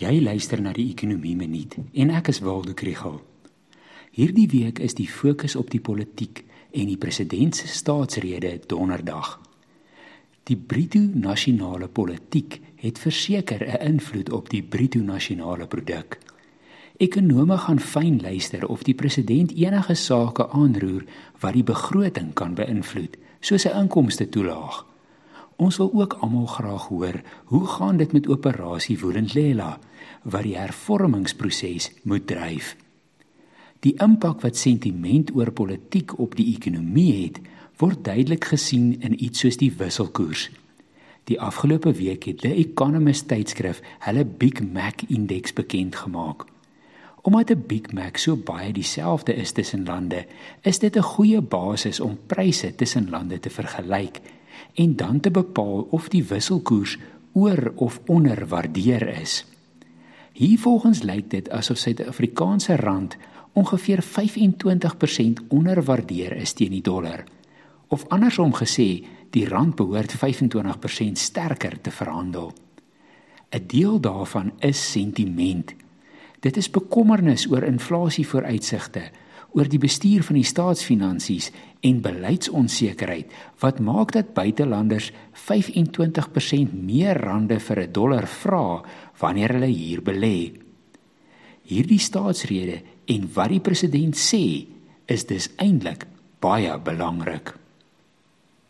Jy luister na die Ekonomie Minuut en ek is Waldo Krugel. Hierdie week is die fokus op die politiek en die president se staatsrede donderdag. Die bruto nasionale politiek het verseker 'n invloed op die bruto nasionale produk. Ekonome gaan fyn luister of die president enige sake aanroer wat die begroting kan beïnvloed, soos 'n inkomste toelaag. Ons wil ook almal graag hoor hoe gaan dit met operasie Woordenlela wat die hervormingsproses moet dryf. Die impak wat sentiment oor politiek op die ekonomie het, word duidelik gesien in iets soos die wisselkoers. Die afgelope week het die Economist tydskrif hulle Big Mac indeks bekend gemaak. Omdat 'n Big Mac so baie dieselfde is tussen lande, is dit 'n goeie basis om pryse tussen lande te vergelyk en dan te bepaal of die wisselkoers oor of onder waardeer is. Hiervolgens lyk dit asof Suid-Afrikaanse rand ongeveer 25% onderwaardeer is teen die dollar. Of andersom gesê, die rand behoort 25% sterker te verhandel. 'n Deel daarvan is sentiment. Dit is bekommernis oor inflasie vooruitsigte oor die bestuur van die staatsfinansies en beleidsonsekerheid wat maak dat buitelanders 25% meer rande vir 'n dollar vra wanneer hulle hier belê. Hierdie staatsrede en wat die president sê is dus eintlik baie belangrik.